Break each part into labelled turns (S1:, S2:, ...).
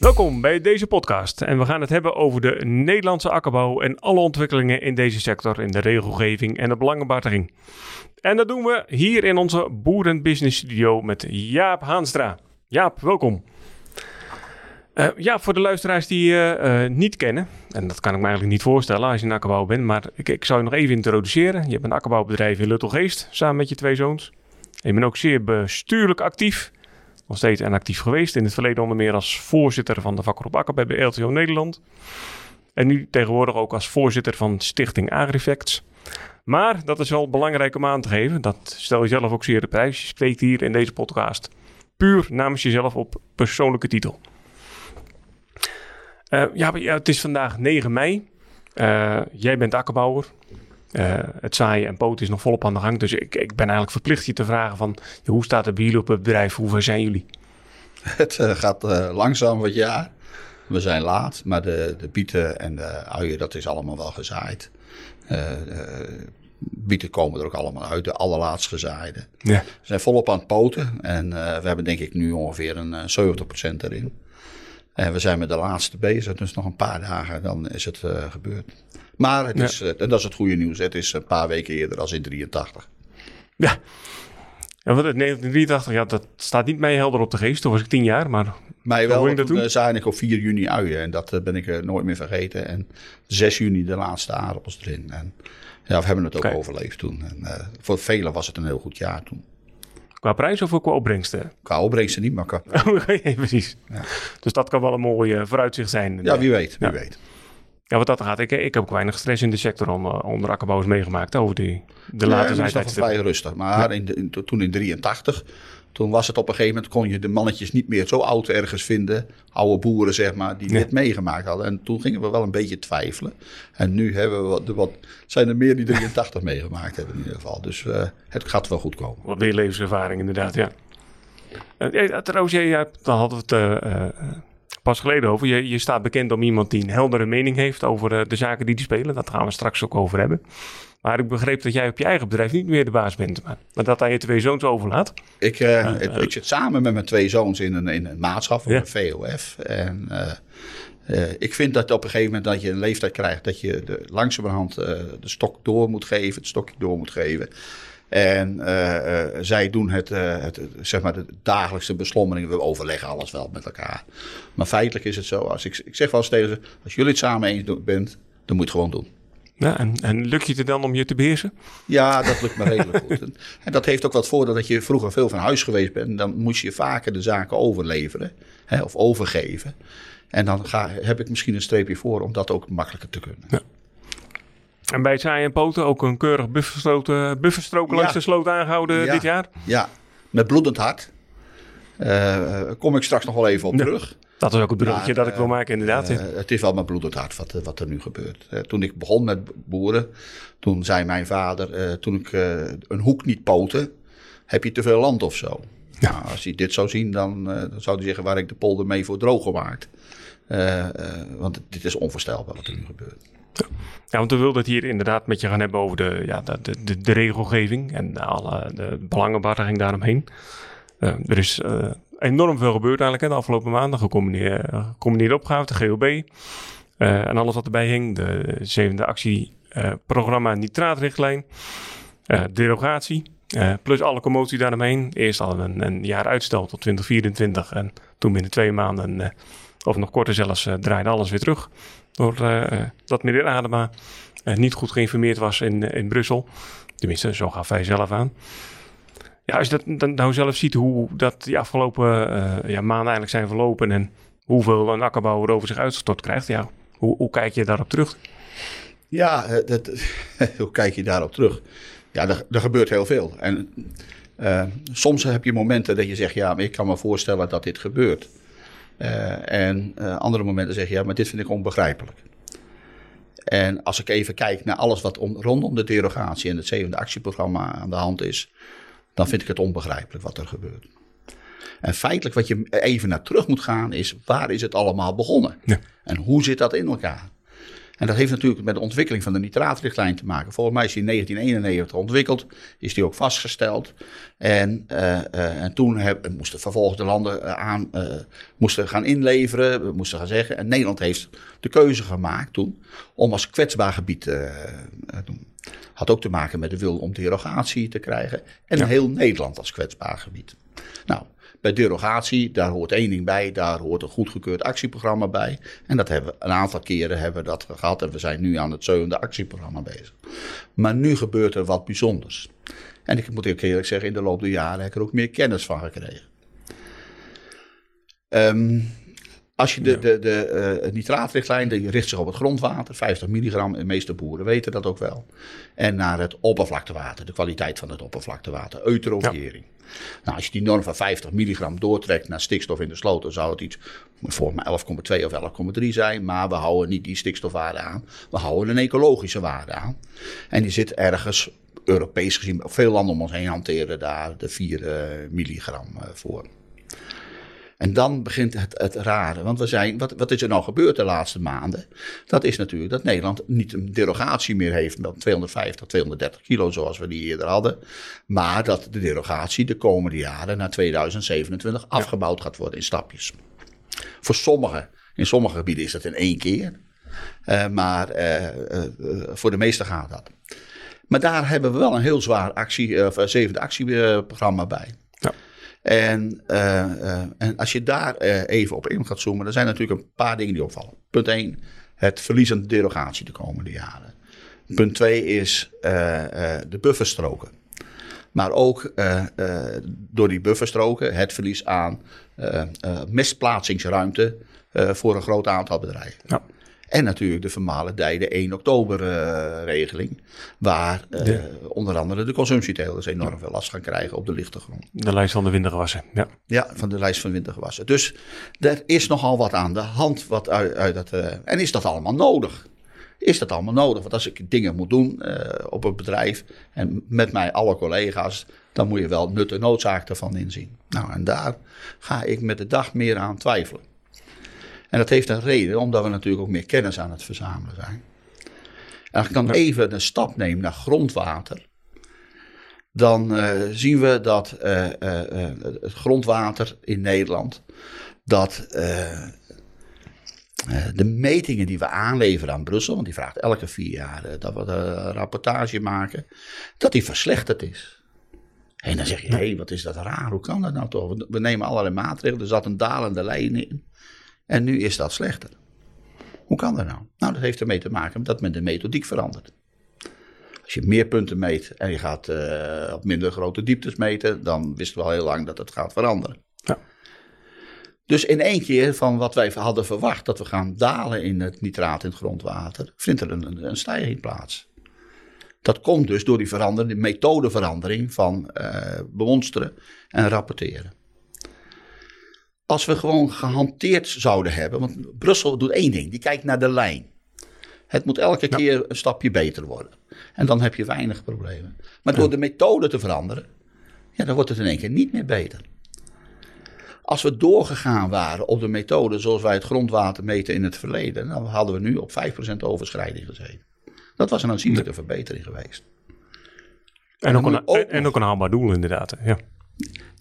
S1: Welkom bij deze podcast en we gaan het hebben over de Nederlandse akkerbouw en alle ontwikkelingen in deze sector in de regelgeving en de belangenbehartiging. En dat doen we hier in onze Boerenbusiness Studio met Jaap Haanstra. Jaap, welkom. Uh, ja, voor de luisteraars die je uh, niet kennen, en dat kan ik me eigenlijk niet voorstellen als je een akkerbouwer bent, maar ik, ik zou je nog even introduceren. Je hebt een akkerbouwbedrijf in Luttelgeest samen met je twee zoons. Je bent ook zeer bestuurlijk actief, nog steeds en actief geweest. In het verleden onder meer als voorzitter van de vakgroep Akkerbouw bij LTO Nederland. En nu tegenwoordig ook als voorzitter van Stichting Agrifacts. Maar dat is wel belangrijk om aan te geven. Dat stel je zelf ook zeer de prijs. Je spreekt hier in deze podcast puur namens jezelf op persoonlijke titel. Uh, ja, het is vandaag 9 mei. Uh, jij bent akkerbouwer. Uh, het zaaien en poten is nog volop aan de gang. Dus ik, ik ben eigenlijk verplicht je te vragen van... hoe staat het bij jullie op het bedrijf? Hoe ver zijn jullie?
S2: Het gaat langzaam wat jaar. We zijn laat, maar de, de bieten en de uien, dat is allemaal wel gezaaid. bieten komen er ook allemaal uit, de allerlaatst gezaaide. Ja. We zijn volop aan het poten en we hebben denk ik nu ongeveer een 70% erin. En we zijn met de laatste bezig, dus nog een paar dagen, dan is het uh, gebeurd. Maar het is, en dat is het goede nieuws, het is een paar weken eerder als in 83.
S1: Ja, ja want 1983, ja, dat staat niet mij helder op de geest. Toen was ik tien jaar, maar
S2: Mij wel, ik dat toen zaaide ik op 4 juni uien en dat ben ik nooit meer vergeten. En 6 juni de laatste aardappels erin. En ja, we hebben het ook overleefd toen. En voor velen was het een heel goed jaar toen.
S1: Qua prijs of qua opbrengsten?
S2: Qua opbrengsten niet, maar qua
S1: Precies. Ja. Dus dat kan wel een mooie vooruitzicht zijn.
S2: Ja, wie weet. Wie ja. weet.
S1: Ja, wat dat gaat. Ik, ik heb ook weinig stress in de sector om, uh, onder akkerbouwers meegemaakt over die, de late
S2: tijd. Ja, vrij rustig. Maar in in, toen in 83 toen was het op een gegeven moment, kon je de mannetjes niet meer zo oud ergens vinden. Oude boeren, zeg maar, die dit meegemaakt hadden. En toen gingen we wel een beetje twijfelen. En nu hebben we wat, wat zijn er meer die 83 meegemaakt hebben in ieder geval. Dus uh, het gaat wel goed komen.
S1: Wat meer levenservaring inderdaad, ja. Uh, trouwens, jij, daar hadden we het uh, pas geleden over. Je, je staat bekend om iemand die een heldere mening heeft over de zaken die die spelen. Dat gaan we straks ook over hebben. Maar ik begreep dat jij op je eigen bedrijf niet meer de baas bent, maar, maar dat aan je twee zoons overlaat.
S2: Ik, uh, uh, ik zit samen met mijn twee zoons in een, in een een VOF. En uh, ik vind dat op een gegeven moment dat je een leeftijd krijgt, dat je de, langzamerhand de stok door moet geven, het stokje door moet geven. En uh, uh, zij doen het, uh, het, zeg maar de dagelijkse beslommering. We overleggen alles wel met elkaar. Maar feitelijk is het zo. Als ik, ik zeg wel eens tegen ze: als jullie het samen eens bent, dan moet je het gewoon doen.
S1: Ja, en, en lukt je het dan om je te beheersen?
S2: Ja, dat lukt me redelijk goed. En, en, dat heeft ook wat voordeel dat je vroeger veel van huis geweest bent. Dan moest je vaker de zaken overleveren hè, of overgeven. En dan ga, heb ik misschien een streepje voor om dat ook makkelijker te kunnen. Ja.
S1: En bij het zaaien en poten ook een keurig bufferstrook langs ja. de sloot aangehouden
S2: ja.
S1: dit jaar?
S2: Ja, met bloedend hart. Uh, kom ik straks nog wel even op terug.
S1: Dat is ook het bruggetje dat ik wil maken, inderdaad.
S2: Uh, het is wel mijn bloed het hart wat, wat er nu gebeurt. Uh, toen ik begon met boeren, toen zei mijn vader, uh, toen ik een hoek niet poten, heb je te veel land of zo. Ja. Nou, als hij dit zou zien, dan, dan, zou hij zeggen waar ik de polder mee voor droog gemaakt. want dit is onvoorstelbaar wat er nu gebeurt.
S1: Ja. ja, want we wilden het hier inderdaad met je gaan hebben over de, ja, de, de, de regelgeving en alle de belangenbehartiging daaromheen. er is enorm veel gebeurd eigenlijk hè, de afgelopen maanden. Gecombineerde, gecombineerde opgave, de GOB. Uh, en alles wat erbij hing. De zevende actieprogramma uh, nitraatrichtlijn. Uh, derogatie. plus alle commotie daaromheen. Eerst we een, een, jaar uitstel tot 2024. En toen binnen twee maanden, of nog korter zelfs, draaide alles weer terug. Doordat meneer Adema niet goed geïnformeerd was in, in Brussel. Tenminste, zo gaf hij zelf aan. Als je dat dan nou zelf ziet hoe dat die afgelopen uh, ja, maanden eigenlijk zijn verlopen en hoeveel een akkerbouwer over zich uitgestort krijgt, ja, hoe, hoe kijk je daarop terug?
S2: Ja, dat, hoe kijk je daarop terug? Ja, er, er gebeurt heel veel. En uh, soms heb je momenten dat je zegt, ja, maar ik kan me voorstellen dat dit gebeurt. En andere momenten zeg je, ja, maar dit vind ik onbegrijpelijk. En als ik even kijk naar alles wat om, rondom de derogatie en het zevende actieprogramma aan de hand is, dan vind ik het onbegrijpelijk wat er gebeurt. En feitelijk wat je even naar terug moet gaan is, waar is het allemaal begonnen? Ja. En hoe zit dat in elkaar? En dat heeft natuurlijk met de ontwikkeling van de nitraatrichtlijn te maken. Volgens mij is die in 1991 ontwikkeld, is die ook vastgesteld. En, uh, en toen heb, moesten vervolgens de landen aan, moesten gaan inleveren, moesten gaan zeggen. En Nederland heeft de keuze gemaakt toen om als kwetsbaar gebied te doen. Had ook te maken met de wil om derogatie te krijgen. En heel Nederland als kwetsbaar gebied. Nou, bij derogatie, daar hoort één ding bij, daar hoort een goedgekeurd actieprogramma bij. En dat hebben we een aantal keren hebben we dat gehad en we zijn nu aan het zevende actieprogramma bezig. Maar nu gebeurt er wat bijzonders. En ik moet eerlijk zeggen, in de loop der jaren heb ik er ook meer kennis van gekregen. Um, als je de, de, de uh, nitraatrichtlijn, die richt zich op het grondwater, 50 milligram, de meeste boeren weten dat ook wel. En naar het oppervlaktewater, de kwaliteit van het oppervlaktewater, eutrofiëring. Nou, als je die norm van 50 milligram doortrekt naar stikstof in de sloot, dan zou het iets voor mij 11,2 of 11,3 zijn. Maar we houden niet die stikstofwaarde aan, we houden een ecologische waarde aan. En die zit ergens, Europees gezien, veel landen om ons heen hanteren daar de 4 uh, milligram uh, voor. En dan begint het, het rare. Want we zijn, wat, wat is er nou gebeurd de laatste maanden? Dat is natuurlijk dat Nederland niet een derogatie meer heeft met 250, 230 kilo zoals we die eerder hadden. Maar dat de derogatie de komende jaren naar 2027 afgebouwd gaat worden in stapjes. Voor sommigen, in sommige gebieden is dat in één keer. Uh, maar uh, uh, voor de meeste gaat dat. Maar daar hebben we wel een heel zwaar actie, zevende actieprogramma bij. En, uh, uh, en als je daar uh, even op in gaat zoomen, dan zijn natuurlijk een paar dingen die opvallen. Punt 1, het verlies aan derogatie de komende jaren. Punt 2 is de bufferstroken. Maar ook door die bufferstroken het verlies aan mestplaatsingsruimte voor een groot aantal bedrijven. Ja. En natuurlijk de vermalendijde 1 oktober uh, regeling. Waar uh, onder andere de consumptietelers enorm veel last gaan krijgen op de lichte grond.
S1: De lijst van de wintergewassen, ja.
S2: Ja, van de lijst van wintergewassen. Dus er is nogal wat aan de hand. Wat uit, uit dat, uh, en is dat allemaal nodig? Is dat allemaal nodig? Want als ik dingen moet doen op een bedrijf en met mij alle collega's, dan moet je wel nut en noodzaak ervan inzien. Nou, en daar ga ik met de dag meer aan twijfelen. En dat heeft een reden, omdat we natuurlijk ook meer kennis aan het verzamelen zijn. En als ik dan even een stap neem naar grondwater, dan uh, zien we dat uh, uh, het grondwater in Nederland, dat de metingen die we aanleveren aan Brussel, want die vraagt elke vier jaar dat we een rapportage maken, dat die verslechterd is. En dan zeg je, hé, hey, wat is dat raar, hoe kan dat nou toch? We nemen allerlei maatregelen, er zat een dalende lijn in. En nu is dat slechter. Hoe kan dat nou? Nou, dat heeft ermee te maken dat men de methodiek verandert. Als je meer punten meet en je gaat uh, op minder grote dieptes meten, dan wisten we al heel lang dat het gaat veranderen. Ja. Dus in één keer van wat wij hadden verwacht, dat we gaan dalen in het nitraat in het grondwater, vindt er een, een stijging plaats. Dat komt dus door die verandering, methodeverandering van uh, bemonsteren en rapporteren als we gewoon gehanteerd zouden hebben. Want Brussel doet één ding: die kijkt naar de lijn. Het moet elke keer een stapje beter worden. En dan heb je weinig problemen. Maar door de methode te veranderen, ja, dan wordt het in één keer niet meer beter. Als we doorgegaan waren op de methode zoals wij het grondwater meten in het verleden, dan hadden we nu op 5% overschrijding gezeten. Dat was een aanzienlijke verbetering geweest.
S1: En, ook, een, ook en ook een haalbaar doel, inderdaad. Ja.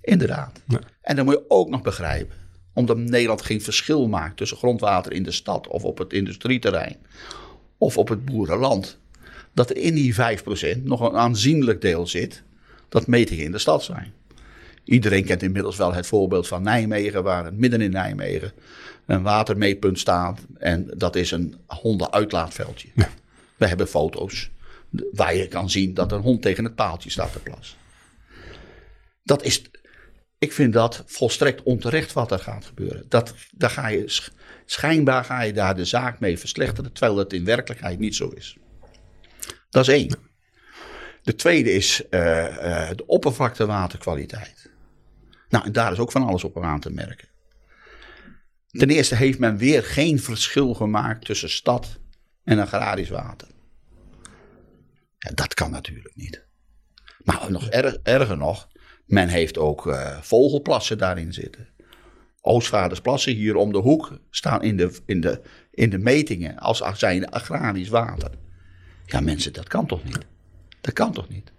S2: Inderdaad. En dan moet je ook nog begrijpen, omdat Nederland geen verschil maakt tussen grondwater in de stad of op het industrieterrein of op het boerenland, dat er in die 5% nog een aanzienlijk deel zit dat metingen in de stad zijn. Iedereen kent inmiddels wel het voorbeeld van Nijmegen, waar midden in Nijmegen een watermeetpunt staat. En dat is een hondenuitlaatveldje. Ja. We hebben foto's waar je kan zien dat een hond tegen het paaltje staat te plassen. Dat is ik vind dat volstrekt onterecht wat er gaat gebeuren. Dat, daar ga je, schijnbaar ga je daar de zaak mee verslechteren, terwijl het in werkelijkheid niet zo is. Dat is één. De tweede is uh, uh, de oppervlaktewaterkwaliteit. Nou, en daar is ook van alles op aan te merken. Ten eerste heeft men weer geen verschil gemaakt tussen stad en agrarisch water. Ja, dat kan natuurlijk niet. Maar nog erger nog, men heeft ook uh, vogelplassen daarin zitten. Oostvaardersplassen hier om de hoek staan in de, in de, in de metingen als zijn agrarisch water. Ja, mensen, dat kan toch niet? Dat kan toch niet?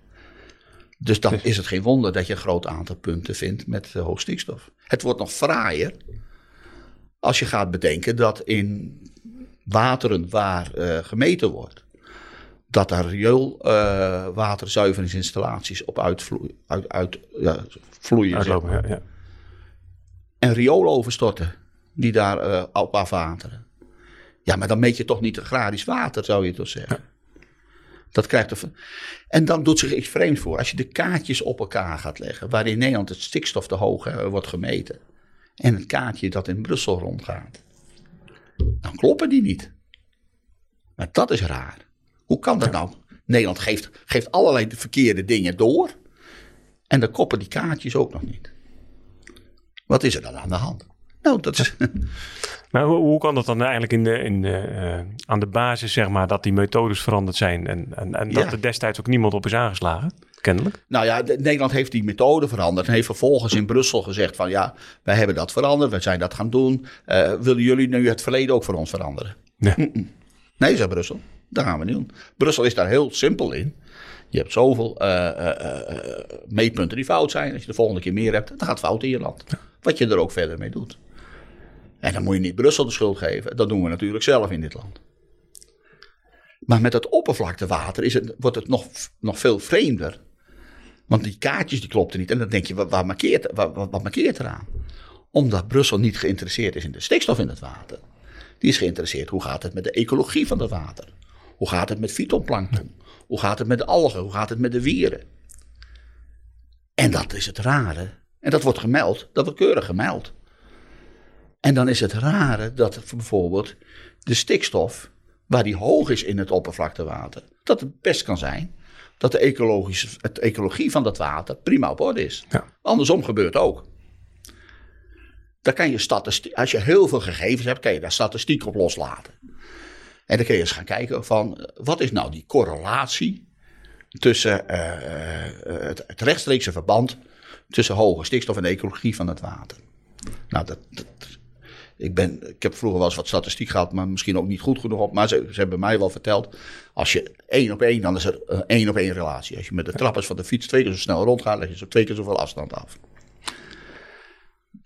S2: Dus dan is het geen wonder dat je een groot aantal punten vindt met uh, hoog stikstof. Het wordt nog fraaier als je gaat bedenken dat in wateren waar uh, gemeten wordt, dat daar rioolwaterzuiveringsinstallaties op uitvloeien. Uit, uit, ja, vloeien,
S1: Uitlopen, ja, ja.
S2: En riooloverstorten die daar uh, op afwateren. Ja, maar dan meet je toch niet agrarisch water, zou je toch zeggen. Ja. Dat krijgt er... En dan doet zich iets vreemds voor. Als je de kaartjes op elkaar gaat leggen, waar in Nederland het stikstof te hoog uh, wordt gemeten, en het kaartje dat in Brussel rondgaat, dan kloppen die niet. Maar dat is raar. Hoe kan dat nou? Nederland geeft, geeft allerlei verkeerde dingen door. En dan koppen die kaartjes ook nog niet. Wat is er dan aan de hand? Nou, dat is.
S1: Maar hoe, hoe, kan dat dan eigenlijk in de, in de, uh, aan de basis, zeg maar, dat die methodes veranderd zijn en, en, en dat ja. er destijds ook niemand op is aangeslagen? Kennelijk.
S2: Nou ja, de, Nederland heeft die methode veranderd en heeft vervolgens in Brussel gezegd van ja, wij hebben dat veranderd, wij zijn dat gaan doen. Uh, willen jullie nu het verleden ook voor ons veranderen?
S1: Nee.
S2: Nee, zei Brussel. Dat gaan we niet doen. Brussel is daar heel simpel in. Je hebt zoveel uh, uh, meetpunten die fout zijn. Als je de volgende keer meer hebt, dan gaat fout in je land. Wat je er ook verder mee doet. En dan moet je niet Brussel de schuld geven. Dat doen we natuurlijk zelf in dit land. Maar met het oppervlaktewater is het, wordt het nog, nog veel vreemder. Want die kaartjes die klopten niet. En dan denk je, wat, wat, markeert, wat, wat markeert eraan? Omdat Brussel niet geïnteresseerd is in de stikstof in het water. Die is geïnteresseerd, hoe gaat het met de ecologie van het water? Hoe gaat het met fytoplankton? Hoe gaat het met de algen? Hoe gaat het met de wieren? En dat is het rare. En dat wordt gemeld, dat wordt keurig gemeld. En dan is het rare dat bijvoorbeeld de stikstof, waar die hoog is in het oppervlaktewater, dat het best kan zijn dat de ecologische, het ecologie van dat water prima op orde is.
S1: Ja.
S2: Andersom gebeurt ook. Daar kan je statistiek, als je heel veel gegevens hebt, kan je daar statistiek op loslaten. En dan kun je eens gaan kijken van, wat is nou die correlatie tussen uh, het, het, rechtstreekse verband tussen hoge stikstof en de ecologie van het water. Nou, dat, dat, ik, ben, ik heb vroeger wel eens wat statistiek gehad, maar misschien ook niet goed genoeg op. Maar ze, ze hebben mij wel verteld, als je één op één, dan is er een één op één relatie. Als je met de trappers van de fiets twee keer zo snel rondgaat, leg je zo twee keer zoveel afstand af.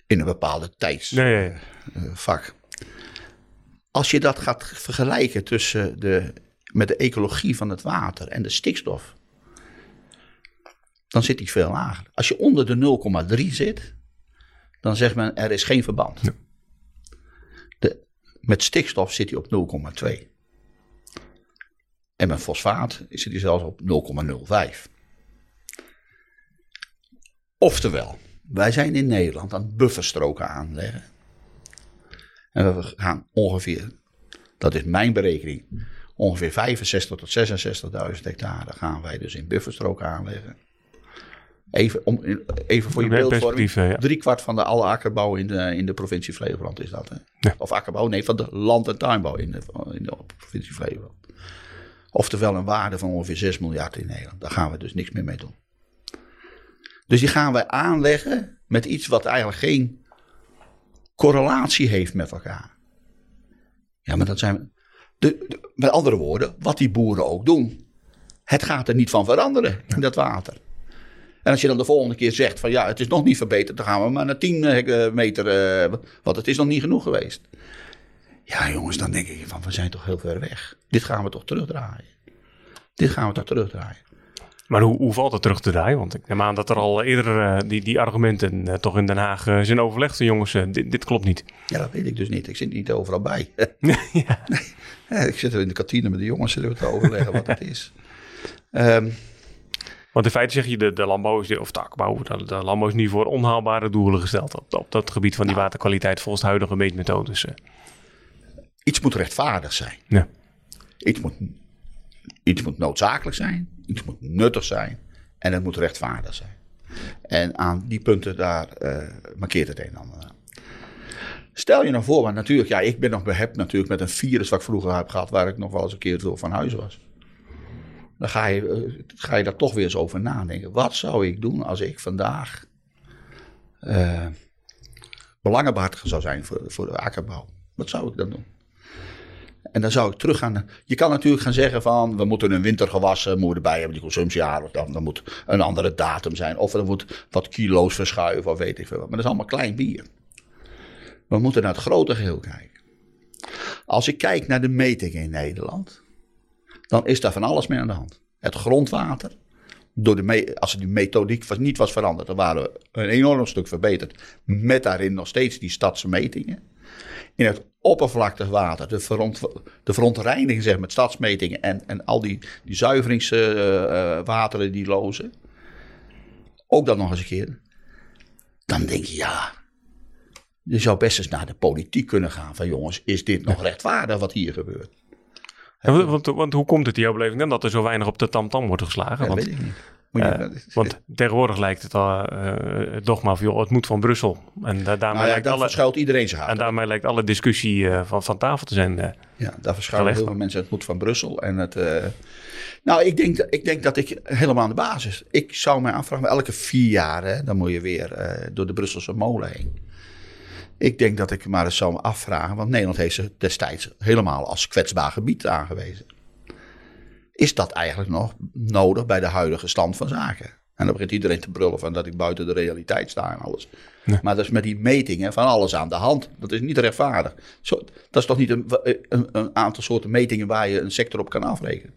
S2: In een bepaalde tijdsvak.
S1: Nee, nee,
S2: nee. Als je dat gaat vergelijken tussen de, met de ecologie van het water en de stikstof, dan zit die veel lager. Als je onder de 0,3 zit, dan zegt men er is geen verband.
S1: Ja.
S2: De, met stikstof zit hij op 0,2. En met fosfaat zit hij zelfs op 0,05. Oftewel, wij zijn in Nederland aan bufferstroken aanleggen. En we gaan ongeveer, dat is mijn berekening, ongeveer 65 tot 66.000 hectare gaan wij dus in bufferstroken aanleggen. Even, om, even voor je beeldvorming.
S1: Ja.
S2: Drie kwart van de alle akkerbouw in de, in de provincie Flevoland is dat. Hè?
S1: Ja.
S2: Of akkerbouw, nee, van de land- en tuinbouw in de, in de provincie Flevoland. Oftewel een waarde van ongeveer 6 miljard in Nederland. Daar gaan we dus niks meer mee doen. Dus die gaan wij aanleggen met iets wat eigenlijk geen correlatie heeft met elkaar. Ja, maar dat zijn. De, de, met andere woorden, wat die boeren ook doen. Het gaat er niet van veranderen in dat water. En als je dan de volgende keer zegt van ja, het is nog niet verbeterd, dan gaan we maar naar 10 meter, uh, want het is nog niet genoeg geweest. Ja, jongens, dan denk ik van we zijn toch heel ver weg. Dit gaan we toch terugdraaien. Dit gaan we toch terugdraaien.
S1: Maar hoe, hoe valt het terug te draaien? Want ik neem aan dat er al eerder uh, die, die argumenten uh, toch in Den Haag uh, zijn overlegd. Jongens, dit, dit, klopt niet.
S2: Ja, dat weet ik dus niet. Ik zit niet overal bij.
S1: ja.
S2: nee, ik zit in de kantine met de jongens zullen we te overleggen wat het is. Um,
S1: want in feite zeg je, de, de landbouw is, of de akkerbouw, de, de landbouw is niet voor onhaalbare doelen gesteld op, op dat gebied van die nou, waterkwaliteit volgens de huidige meetmethodes.
S2: Iets moet rechtvaardig zijn.
S1: Ja.
S2: Iets, moet, iets moet noodzakelijk zijn, iets moet nuttig zijn en het moet rechtvaardig zijn. En aan die punten daar uh, markeert het een en ander aan. Stel je nou voor, maar natuurlijk, ja, ik ben nog behept natuurlijk met een virus wat ik vroeger heb gehad, waar ik nog wel eens een keer door van huis was. Dan ga je, ga je daar toch weer eens over nadenken. Wat zou ik doen als ik vandaag uh, zou zijn voor, voor de akkerbouw. Wat zou ik dan doen? En dan zou ik terug gaan. Je kan natuurlijk gaan zeggen van we moeten een wintergewassen moeten erbij hebben, die consumptiejaar. Dan, dan moet een andere datum zijn. Of er moet wat kilo's verschuiven of weet ik veel wat. Maar dat is allemaal klein bier. We moeten naar het grote geheel kijken. Als ik kijk naar de metingen in Nederland, dan is daar van alles mee aan de hand. Het grondwater, door de als die methodiek was, niet was veranderd, dan waren we een enorm stuk verbeterd. Met daarin nog steeds die stadsmetingen. In het oppervlakkig water, de, de verontreiniging zeg, met stadsmetingen en, en al die, die zuiveringswateren uh, die lozen. Ook dat nog eens een keer. Dan denk je, ja, je zou best eens naar de politiek kunnen gaan. Van jongens, is dit nog rechtvaardig wat hier gebeurt?
S1: Ja, want, want, hoe komt het in jouw beleving dan dat er zo weinig op de tamtam wordt geslagen? want, weet ik niet. Uh, want tegenwoordig lijkt het al uh, het dogma van joh, het moet van Brussel. En daarmee nou ja, alle,
S2: verschuilt iedereen zich
S1: En daarmee lijkt alle discussie uh, van, van tafel te zijn.
S2: ja, daar verschuilen heel veel mensen het moet van Brussel. En het, nou, ik denk, ik denk dat ik helemaal aan de basis. Ik zou mij afvragen, elke vier jaar, hè, dan moet je weer door de Brusselse molen heen. Ik denk dat ik maar eens zou afvragen, want Nederland heeft ze destijds helemaal als kwetsbaar gebied aangewezen. Is dat eigenlijk nog nodig bij de huidige stand van zaken? En dan begint iedereen te brullen van dat ik buiten de realiteit sta en alles. Maar dat is met die metingen van alles aan de hand. Dat is niet rechtvaardig. Zo, dat is toch niet een, een, een, aantal soorten metingen waar je een sector op kan afrekenen.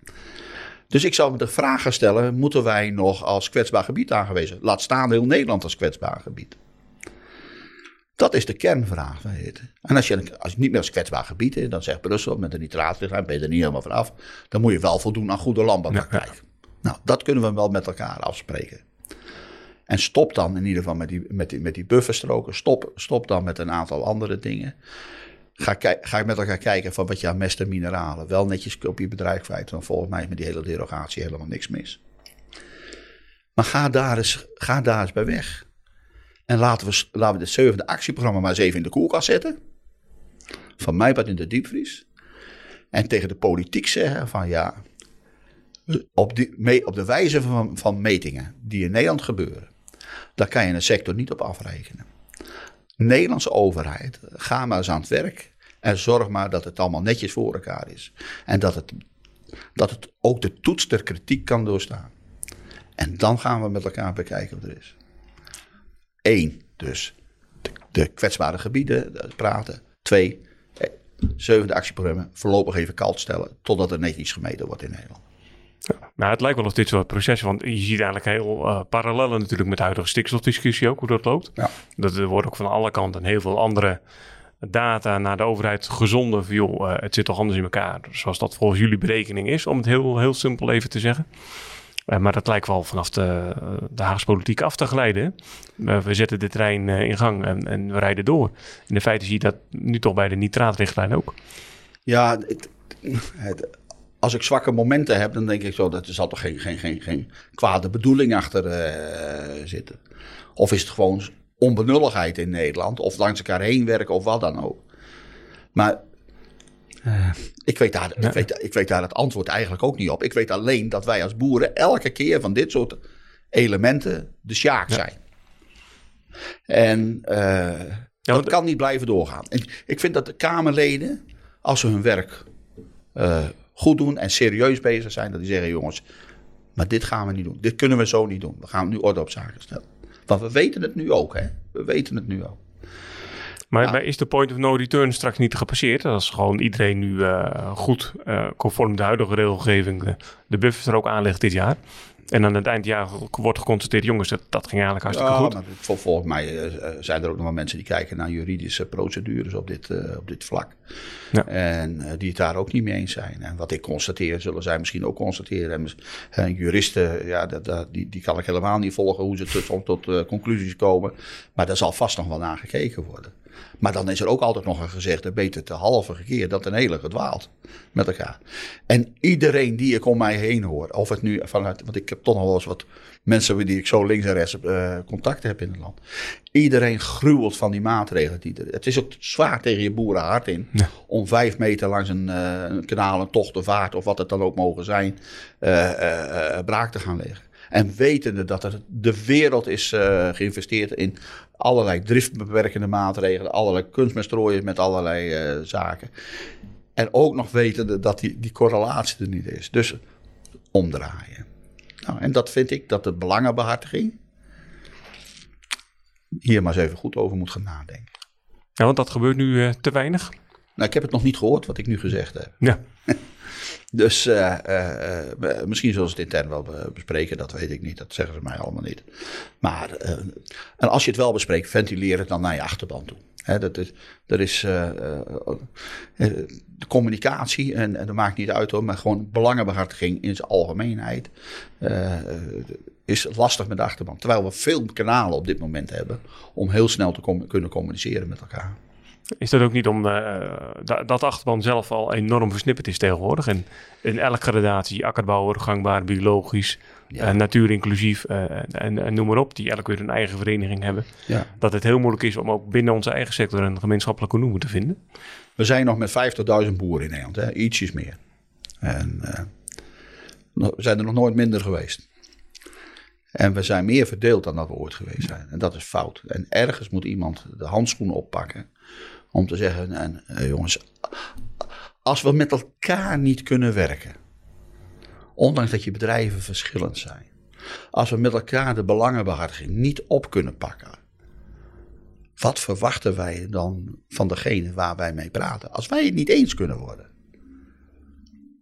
S2: Dus ik zou me de vraag gaan stellen: moeten wij nog als kwetsbaar gebied aangewezen? Laat staan heel Nederland als kwetsbaar gebied. Dat is de kernvraag. En als je, als je niet meer als kwetsbaar gebied is, dan zegt Brussel met de nitraatrichtlijn, ben je er niet helemaal vanaf. Dan moet je wel voldoen aan goede landbouwpraktijk. Nou, dat kunnen we wel met elkaar afspreken. En stop dan in ieder geval met die, met die, met die bufferstroken. Stop, stop dan met een aantal andere dingen. Ga, ga met elkaar kijken van wat je aan mest en mineralen wel netjes op je bedrijf kwijt. Dan volgens mij is met die hele derogatie helemaal niks mis. Maar ga daar eens, ga daar eens bij weg. En laten we, laten we zevende actieprogramma maar eens even in de koelkast zetten. Van mij wat in de diepvries. En tegen de politiek zeggen van ja, op, die, op de wijze van, van metingen die in Nederland gebeuren, daar kan je een sector niet op afrekenen. Nederlandse overheid, ga maar eens aan het werk en zorg maar dat het allemaal netjes voor elkaar is. En dat het, dat het ook de toets der kritiek kan doorstaan. En dan gaan we met elkaar bekijken wat er is. Eén, dus de, de kwetsbare gebieden praten. Twee, eh, zevende actieprogramma voorlopig even koud stellen totdat er netjes gemeten wordt in Nederland.
S1: Ja, nou, het lijkt wel of dit soort processen, want je ziet eigenlijk heel uh, parallellen natuurlijk met de huidige stikstofdiscussie ook, hoe dat loopt. Ja. Dat er wordt ook van alle kanten heel veel andere data naar de overheid gezonden. Van, joh, uh, het zit toch anders in elkaar, zoals dat volgens jullie berekening is, om het heel, heel simpel even te zeggen. Uh, maar dat lijkt wel vanaf de, de Haagse politiek af te glijden. We zetten de trein uh, in gang en, en, we rijden door. In feite zie je dat nu toch bij de nitraatrichtlijn ook.
S2: Ja, het, als ik zwakke momenten heb, dan denk ik zo, dat er zal toch geen, geen, geen, geen kwade bedoeling achter zitten. Of is het gewoon onbenulligheid in Nederland, of langs elkaar heen werken of wat dan ook. Maar uh, ik, weet daar, ik, weet, ik weet daar het antwoord eigenlijk ook niet op. Ik weet alleen dat wij als boeren elke keer van dit soort elementen de sjaak zijn. En uh, dat kan niet blijven doorgaan. En ik vind dat de Kamerleden, als ze hun werk uh, goed doen en serieus bezig zijn, dat die zeggen: jongens, maar dit gaan we niet doen. Dit kunnen we zo niet doen. We gaan nu orde op zaken stellen. Want we weten het nu ook, hè? We weten het nu ook.
S1: Maar, is de point of no return straks niet gepasseerd? Als gewoon iedereen nu uh, goed, uh, conform de huidige regelgeving, de, de buffers er ook aanlegt dit jaar. En aan het eindjaar wordt geconstateerd, jongens, dat, dat ging eigenlijk hartstikke ja, goed.
S2: Maar volgens mij uh, zijn er ook nog wel mensen die kijken naar juridische procedures op dit, uh, op dit vlak. Ja. En uh, die het daar ook niet mee eens zijn. En wat ik constateer, zullen zij misschien ook constateren. En, juristen, ja, dat, dat, die, die kan ik helemaal niet volgen hoe ze tot, tot conclusies komen. Maar daar zal vast nog wel naar gekeken worden. Maar dan is er ook altijd nog een gezegde, beter te halve keer dat een hele gedwaald met elkaar. En iedereen die ik om mij heen hoor, of het nu vanuit, want ik heb toch nog wel eens wat mensen die ik zo links en rechts uh, contact heb in het land. Iedereen gruwelt van die maatregelen. Die er, het is ook zwaar tegen je boerenhart in om vijf meter langs een, uh, een, kanaal, een tocht, een vaart of wat het dan ook mogen zijn, uh, braak te gaan leggen. En wetende dat er de wereld is uh, geïnvesteerd in allerlei driftbeperkende maatregelen, allerlei kunstmestrooien met allerlei uh, zaken. En ook nog wetende dat die, die correlatie er niet is. Dus omdraaien. Nou, en dat vind ik dat de belangenbehartiging hier maar eens even goed over moet gaan nadenken.
S1: Ja, want dat gebeurt nu uh, te weinig.
S2: Nou, ik heb het nog niet gehoord wat ik nu gezegd heb.
S1: Ja.
S2: dus uh, uh, misschien zullen ze het intern wel bespreken, dat weet ik niet. Dat zeggen ze mij allemaal niet. Maar en als je het wel bespreekt, ventileer het dan naar je achterban toe. He, dat is, er is de communicatie, en, en dat maakt niet uit hoor, maar gewoon belangenbehartiging in zijn algemeenheid is lastig met de achterban. Terwijl we veel kanalen op dit moment hebben om heel snel te kunnen communiceren met elkaar.
S1: Is dat ook niet om uh, dat achterban zelf al enorm versnipperd is tegenwoordig? En in elke gradatie, akkerbouwer, gangbaar, biologisch, ja. uh, natuur inclusief uh, en, en, noem maar op, die elke weer een eigen vereniging hebben. Ja. Dat het heel moeilijk is om ook binnen onze eigen sector een gemeenschappelijke noemer te vinden.
S2: We zijn nog met 50.000 boeren in Nederland, hè? ietsjes meer. En we zijn er nog nooit minder geweest. En we zijn meer verdeeld dan dat we ooit geweest zijn. En dat is fout. En ergens moet iemand de handschoenen oppakken om te zeggen: en, eh, jongens, als we met elkaar niet kunnen werken, ondanks dat je bedrijven verschillend zijn, als we met elkaar de belangenbehartiging niet op kunnen pakken, wat verwachten wij dan van degene waar wij mee praten? Als wij het niet eens kunnen worden.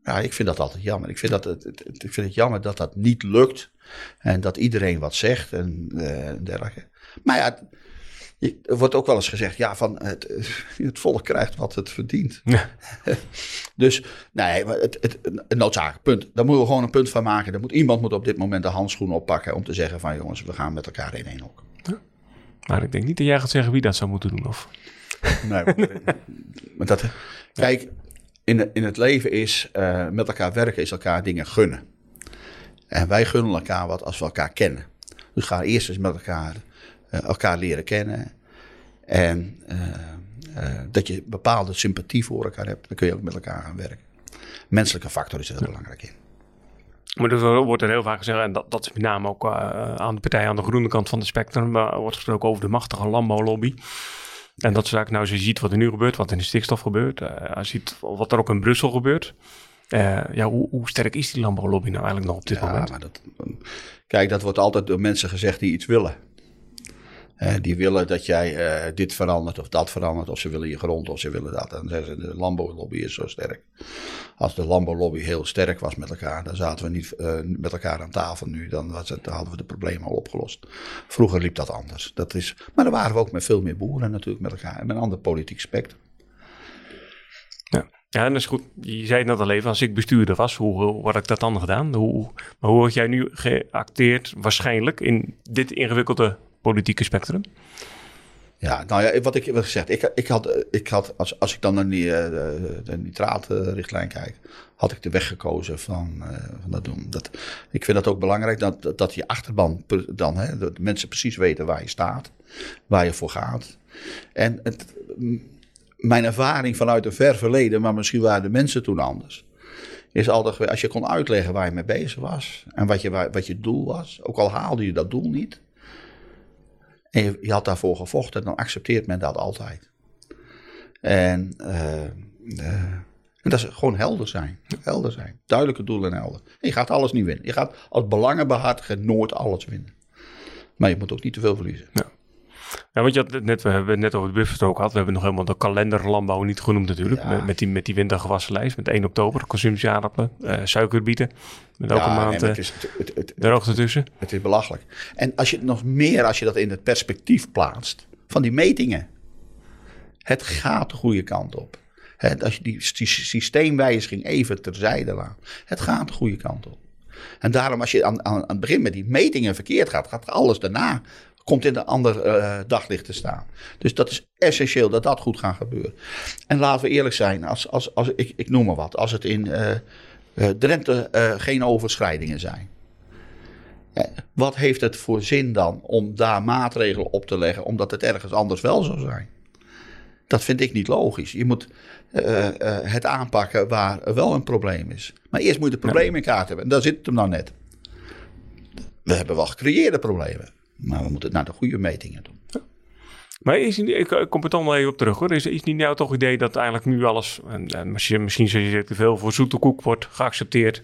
S2: Ja, ik vind dat altijd jammer. Ik vind, dat het, ik vind het jammer dat dat niet lukt. En dat iedereen wat zegt en uh, dergelijke. Maar ja, er wordt ook wel eens gezegd, ja, van het, het volk krijgt wat het verdient. Ja. dus nee, het, het, een noodzakelijk punt. Daar moeten we gewoon een punt van maken. Er moet, iemand moet op dit moment de handschoen oppakken om te zeggen van jongens, we gaan met elkaar in één hok. Ja.
S1: Maar ik denk niet dat jij gaat zeggen wie dat zou moeten doen. Of?
S2: Nee, maar dat, kijk, in, in het leven is uh, met elkaar werken, is elkaar dingen gunnen. En wij gunnen elkaar wat als we elkaar kennen. Dus ga eerst eens met elkaar, elkaar leren kennen. En uh, dat je bepaalde sympathie voor elkaar hebt. Dan kun je ook met elkaar gaan werken. Menselijke factor is er heel belangrijk in.
S1: Maar er wordt er heel vaak gezegd, en dat, dat is met name ook aan de partij aan de groene kant van de spectrum, maar wordt gesproken over de machtige landbouwlobby. En dat eigenlijk, nou, als je ziet wat er nu gebeurt, wat in de stikstof gebeurt, uh, als je ziet wat er ook in Brussel gebeurt. Uh, ja, hoe, hoe, sterk is die landbouwlobby nou eigenlijk nog op dit ja, moment? Maar dat,
S2: kijk, dat wordt altijd door mensen gezegd die iets willen. Die willen dat jij uh, dit verandert of dat verandert, of ze willen je grond of ze willen dat. En de landbouwlobby is zo sterk. Als de landbouwlobby heel sterk was met elkaar, dan zaten we niet uh, met elkaar aan tafel nu. Dan hadden we de problemen al opgelost. Vroeger liep dat anders. Dat is, maar dan waren we ook met veel meer boeren natuurlijk met elkaar. En met een ander politiek spectrum.
S1: Ja. Ja, dat is goed. Je zei het net al even, als ik bestuurder was, hoe, hoe had ik dat dan gedaan? Hoe, maar hoe word jij nu geacteerd, waarschijnlijk, in dit ingewikkelde politieke spectrum?
S2: Ja, nou ja, wat ik heb gezegd, ik, ik had, ik had als, als ik dan naar die, uh, de, nitraatrichtlijn kijk, had ik de weg gekozen van, uh, van dat doen. Dat, ik vind dat ook belangrijk, dat, dat je achterban dan, hè, dat mensen precies weten waar je staat, waar je voor gaat. En het, mijn ervaring vanuit een ver verleden, maar misschien waren de mensen toen anders. Is altijd, als je kon uitleggen waar je mee bezig was en wat je, wat je doel was, ook al haalde je dat doel niet, en je, je had daarvoor gevochten, dan accepteert men dat altijd. En, uh, uh, en dat is gewoon helder zijn. Helder zijn. Duidelijke doelen en helder. En je gaat alles niet winnen. Je gaat als belangenbehartiger nooit alles winnen. Maar je moet ook niet te veel verliezen.
S1: Ja. Ja, want je had net, we hebben het net over de buffer ook gehad. We hebben nog helemaal de kalenderlandbouw niet genoemd natuurlijk. Met, met, die, met die wintergewassenlijst. Met 1 oktober, consumptieaardappelen, uh, suikerbieten. Met elke ja, maand nee, het is, het, het, droogte tussen.
S2: Het is belachelijk. En als je nog meer, als je dat in het perspectief plaatst van die metingen. Het gaat de goede kant op. als je die, die systeemwijziging even terzijde laat. Het gaat de goede kant op. En daarom als je aan, aan, aan het begin met die metingen verkeerd gaat, gaat alles daarna komt in een ander uh, daglicht te staan. Dus dat is essentieel dat dat goed gaat gebeuren. En laten we eerlijk zijn, als, als, als, ik, ik noem maar wat, als het in uh, Drenthe geen overschrijdingen zijn. wat heeft het voor zin dan om daar maatregelen op te leggen, omdat het ergens anders wel zou zijn? Dat vind ik niet logisch. Je moet het aanpakken waar wel een probleem is. Maar eerst moet je het probleem in kaart hebben. En daar zit het hem nou net. we hebben wel gecreëerde problemen. Maar we moeten naar de goede metingen doen.
S1: Maar is, ik, kom er toch nog even op terug hoor. Is, is niet jouw toch idee dat eigenlijk nu alles, en, en misschien, misschien je te veel, voor zoete koek wordt geaccepteerd.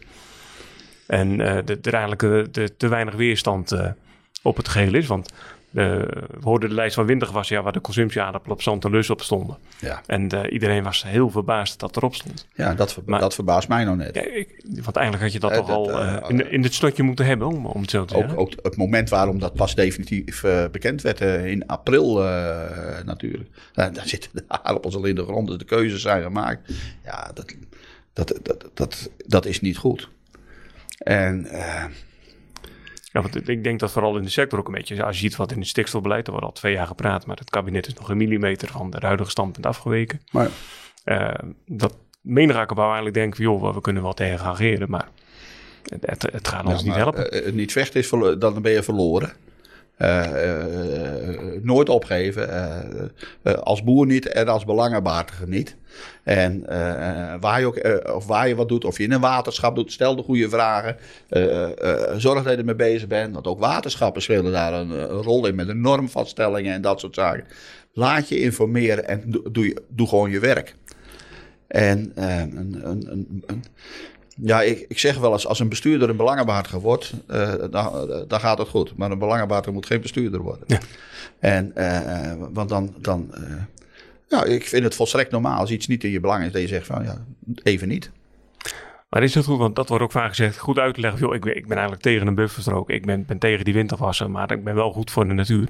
S1: En er eigenlijk de, de, te weinig weerstand uh, op het geheel is. Want we hoorden de lijst van wintergewas, ja, waar de consumptieaardappelen op zand en lus op stonden. Ja. En uh, iedereen was heel verbaasd dat erop stond.
S2: Ja, dat, ver, maar, dat verbaast mij nog net. Ja,
S1: ik, want eigenlijk had je dat uh, toch dat, al uh, in, in het stotje moeten hebben, om, om het zo te
S2: ook,
S1: zeggen.
S2: Ook het moment waarom dat pas definitief bekend werd, in april natuurlijk. daar zitten de aardappels al in de grond, dus de keuzes zijn gemaakt. Ja, dat, dat, dat, dat, dat is niet goed. En...
S1: Ja, want ik denk dat vooral in de sector ook een beetje, als je ziet wat in het stikstofbeleid, er wordt al twee jaar gepraat, maar het kabinet is nog een millimeter van de huidige standpunt afgeweken. Maar uh, dat menig akkerbouw eigenlijk denkt, joh, we kunnen wel tegen gaan regeren, maar het, het, gaat ons ja, niet helpen.
S2: Uh, niet vechten is, dan ben je verloren. Uh, uh, nooit opgeven. Uh, als boer niet en als belangenbehartiger niet. En waar, je ook, of waar je wat doet, of je in een waterschap doet, stel de goede vragen. zorg dat je ermee bezig bent. Want ook waterschappen spelen daar een, rol in met de normvaststellingen en dat soort zaken. Laat je informeren en doe gewoon je werk. En een, een, een, ja, ik, ik zeg wel eens, als een bestuurder een belangenbehartiger wordt, uh, dan, dan gaat het goed. Maar een belangenbehartiger moet geen bestuurder worden. Ja. En, uh, want dan, dan ja, ik vind het volstrekt normaal als iets niet in je belang is, dat je zegt van, ja, even niet.
S1: Maar is het goed, want dat wordt ook vaak gezegd, goed uit te leggen, joh, ik, ik ben eigenlijk tegen een bufferstrook, ik ben, ben tegen die winterwassen, maar ik ben wel goed voor de natuur.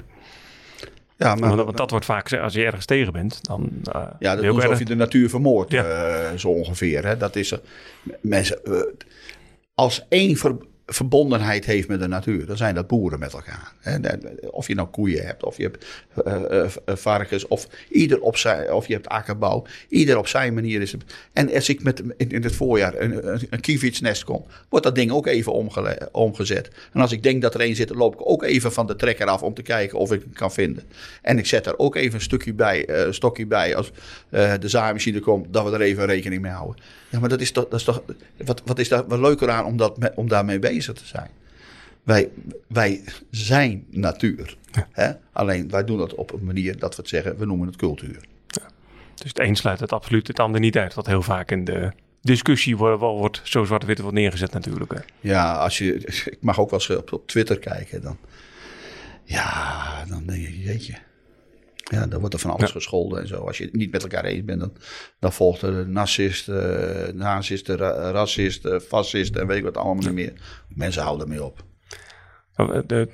S1: Ja, maar, want, dat wordt vaak als je ergens tegen bent, dan.
S2: Uh, ja, dat is alsof je de natuur vermoordt, ja. uh, zo ongeveer. Hè? Dat is. mensen, uh, als één ver, verbondenheid heeft met de natuur, dan zijn dat boeren met elkaar. Of je nou koeien hebt, of je hebt uh, uh, varkens, of ieder op zijn, of je hebt akkerbouw. Ieder op zijn manier is het. En als ik met, in, het voorjaar een, een, een kievitsnest kom, wordt dat ding ook even omgezet. En als ik denk dat er één zit, loop ik ook even van de trekker af om te kijken of ik hem kan vinden. En ik zet er ook even een stukje bij, een stokje bij als de zaaimachine komt, dat we er even rekening mee houden. Ja, maar dat is toch, dat is toch wat, wat is daar wat leuker aan om, dat, om daarmee bezig te zijn? Wij, wij zijn natuur. Ja. Hè? Alleen wij doen dat op een manier dat we het zeggen, we noemen het cultuur. Ja.
S1: Dus het een sluit het absoluut het ander niet uit. Wat heel vaak in de discussie wordt, wordt zo zwart-wit wordt neergezet natuurlijk. Hè.
S2: Ja, als je, ik mag ook wel eens op, op Twitter kijken. Dan, ja, dan denk je, jeetje. Ja, dan wordt er van alles ja. gescholden en zo. Als je het niet met elkaar eens bent, dan, dan volgt er narcist, uh, nazist, ra racist, uh, fascist en weet ik wat allemaal niet meer. Mensen houden ermee op.
S1: Nou, de,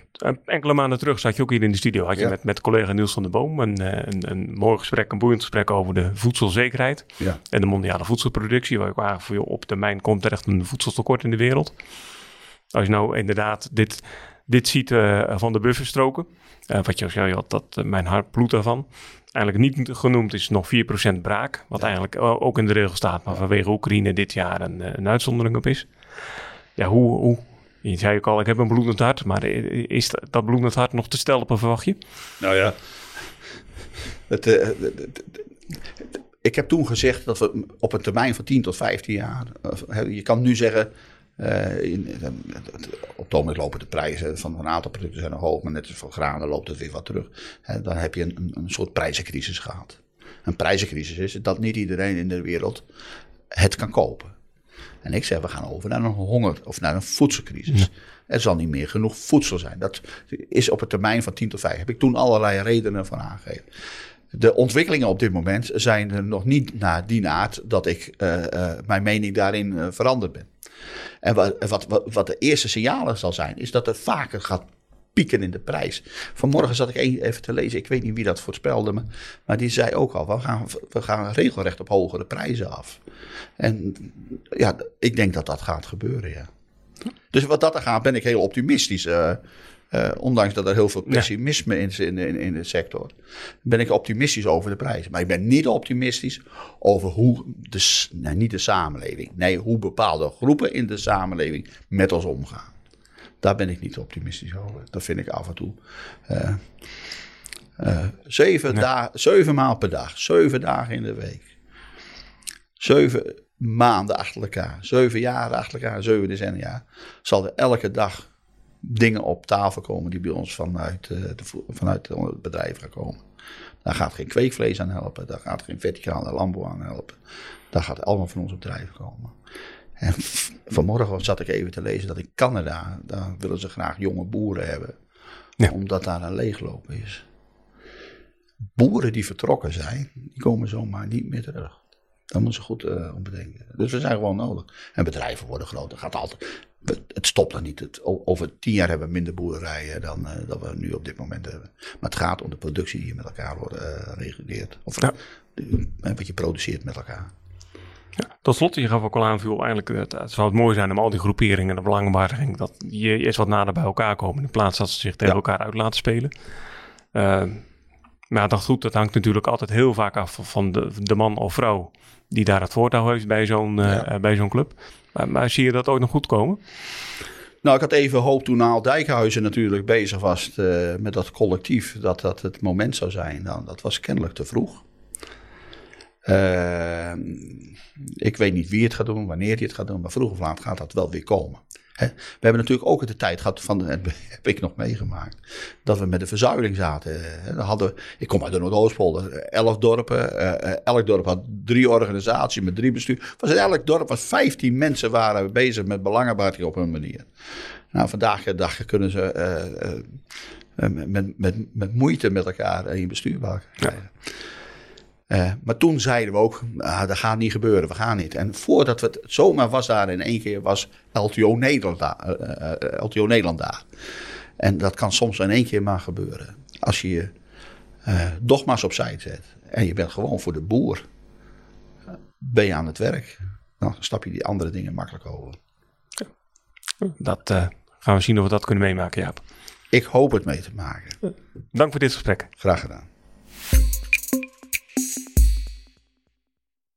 S1: enkele maanden terug zat je ook hier in de studio. Had je ja. met, met collega Niels van der Boom een, eh, een, een mooi gesprek, een boeiend gesprek over de voedselzekerheid. Ja. En de mondiale voedselproductie. Waar ik waar voor je op termijn komt er echt een voedseltekort in de wereld. Als je nou inderdaad dit, dit ziet uh, van de bufferstroken. Uh, wat je al zei, dat uh, mijn hart bloedt daarvan. Eigenlijk niet genoemd is nog 4% braak. Wat ja. eigenlijk ook in de regel staat, maar vanwege Oekraïne dit jaar een, een uitzondering op is. Ja, hoe, hoe, je zei ook al, ik heb een bloedend hart, maar is dat bloedend hart nog te stelpen, verwacht je?
S2: Nou ja, het, ik heb toen gezegd dat we op een termijn van 10 tot 15 jaar, je kan nu zeggen, uh, in, op het ogenblik lopen de prijzen van een aantal producten zijn hoog, maar net als van granen loopt het weer wat terug. He, dan heb je een, een soort prijzencrisis gehad. Een prijzencrisis is dat niet iedereen in de wereld het kan kopen. En ik zeg, we gaan over naar een honger of naar een voedselcrisis. Ja. Er zal niet meer genoeg voedsel zijn. Dat is op een termijn van 10 tot 5. Heb ik toen allerlei redenen van aangegeven. De ontwikkelingen op dit moment zijn er nog niet naar die aard dat ik uh, uh, mijn mening daarin uh, veranderd ben. En wat, wat, wat, de eerste signalen zal zijn, is dat het vaker gaat pieken in de prijs. Vanmorgen zat ik even te lezen, ik weet niet wie dat voorspelde maar die zei ook al, we gaan, we gaan regelrecht op hogere prijzen af. En ja, ik denk dat dat gaat gebeuren, ja. Dus wat dat er gaat, ben ik heel optimistisch. Uh, uh, ondanks dat er heel veel pessimisme ja. is in, in, in de sector, ben ik optimistisch over de prijzen. Maar ik ben niet optimistisch over hoe, de, nee, niet de samenleving, nee, hoe bepaalde groepen in de samenleving met ons omgaan. Daar ben ik niet optimistisch over. Dat vind ik af en toe. Uh, uh, zeven, nee. zeven maal per dag, zeven dagen in de week. Zeven maanden achter elkaar, zeven jaren achter elkaar, zeven decennia. Zal er elke dag dingen op tafel komen die bij ons vanuit, uh, de, vanuit het bedrijf gaan komen. Daar gaat geen kweekvlees aan helpen, daar gaat geen verticale landbouw aan helpen. Daar gaat allemaal van ons bedrijf komen. En vanmorgen zat ik even te lezen dat in Canada, daar willen ze graag jonge boeren hebben. Omdat daar een leegloop is. Boeren die vertrokken zijn, die komen zomaar niet meer terug. Daar moeten ze goed uh, om bedenken. Dus we zijn gewoon nodig. En bedrijven worden groter. Gaat altijd, het stopt dan niet. Het, over tien jaar hebben we minder boerderijen dan uh, dat we nu op dit moment hebben. Maar het gaat om de productie die je met elkaar wordt uh, reguleert. Of ja. wat je produceert met elkaar.
S1: Ja, tot slot, je gaf ook al aan, eigenlijk, het, het zou het mooi zijn om al die groeperingen, de belangenbehartiging, dat je eerst wat nader bij elkaar komen in plaats dat ze zich tegen elkaar uit laten spelen. Uh, maar dat goed, dat hangt natuurlijk altijd heel vaak af van de, de man of vrouw die daar het voortouw heeft bij zo'n uh, bij zo'n club. Maar, maar, zie je dat ook nog goed komen?
S2: Nou, ik had even hoop toen Naal Dijkhuizen natuurlijk bezig was uh, met dat collectief, dat dat het moment zou zijn. Nou, dat was kennelijk te vroeg. Uh, ik weet niet wie het gaat doen, wanneer hij het gaat doen, maar vroeg of laat gaat dat wel weer komen. We hebben natuurlijk ook de tijd gehad, van, heb ik nog meegemaakt, dat we met de verzuiling zaten. Dan hadden, ik kom uit de Noordoostpolder, elf dorpen. Eh, eh, elk dorp had drie organisaties met drie bestuur. Was in elk dorp was 15 mensen waren bezig met belangenbehartiging op hun manier. Nou, vandaag de dag kunnen ze uh, met, met, met moeite met elkaar in bestuur krijgen. Ja. Uh, maar toen zeiden we ook, ah, dat gaat niet gebeuren, we gaan niet. En voordat we het zomaar was daar in één keer, was LTO Nederland, uh, uh, LTO Nederland daar. En dat kan soms in één keer maar gebeuren. Als je je dogma's opzij zet en je bent gewoon voor de boer, ben je aan het werk. Dan stap je die andere dingen makkelijk over.
S1: Dat gaan we zien of we dat kunnen meemaken, Jaap.
S2: Ik hoop het mee te maken.
S1: Dank voor dit gesprek.
S2: Graag gedaan.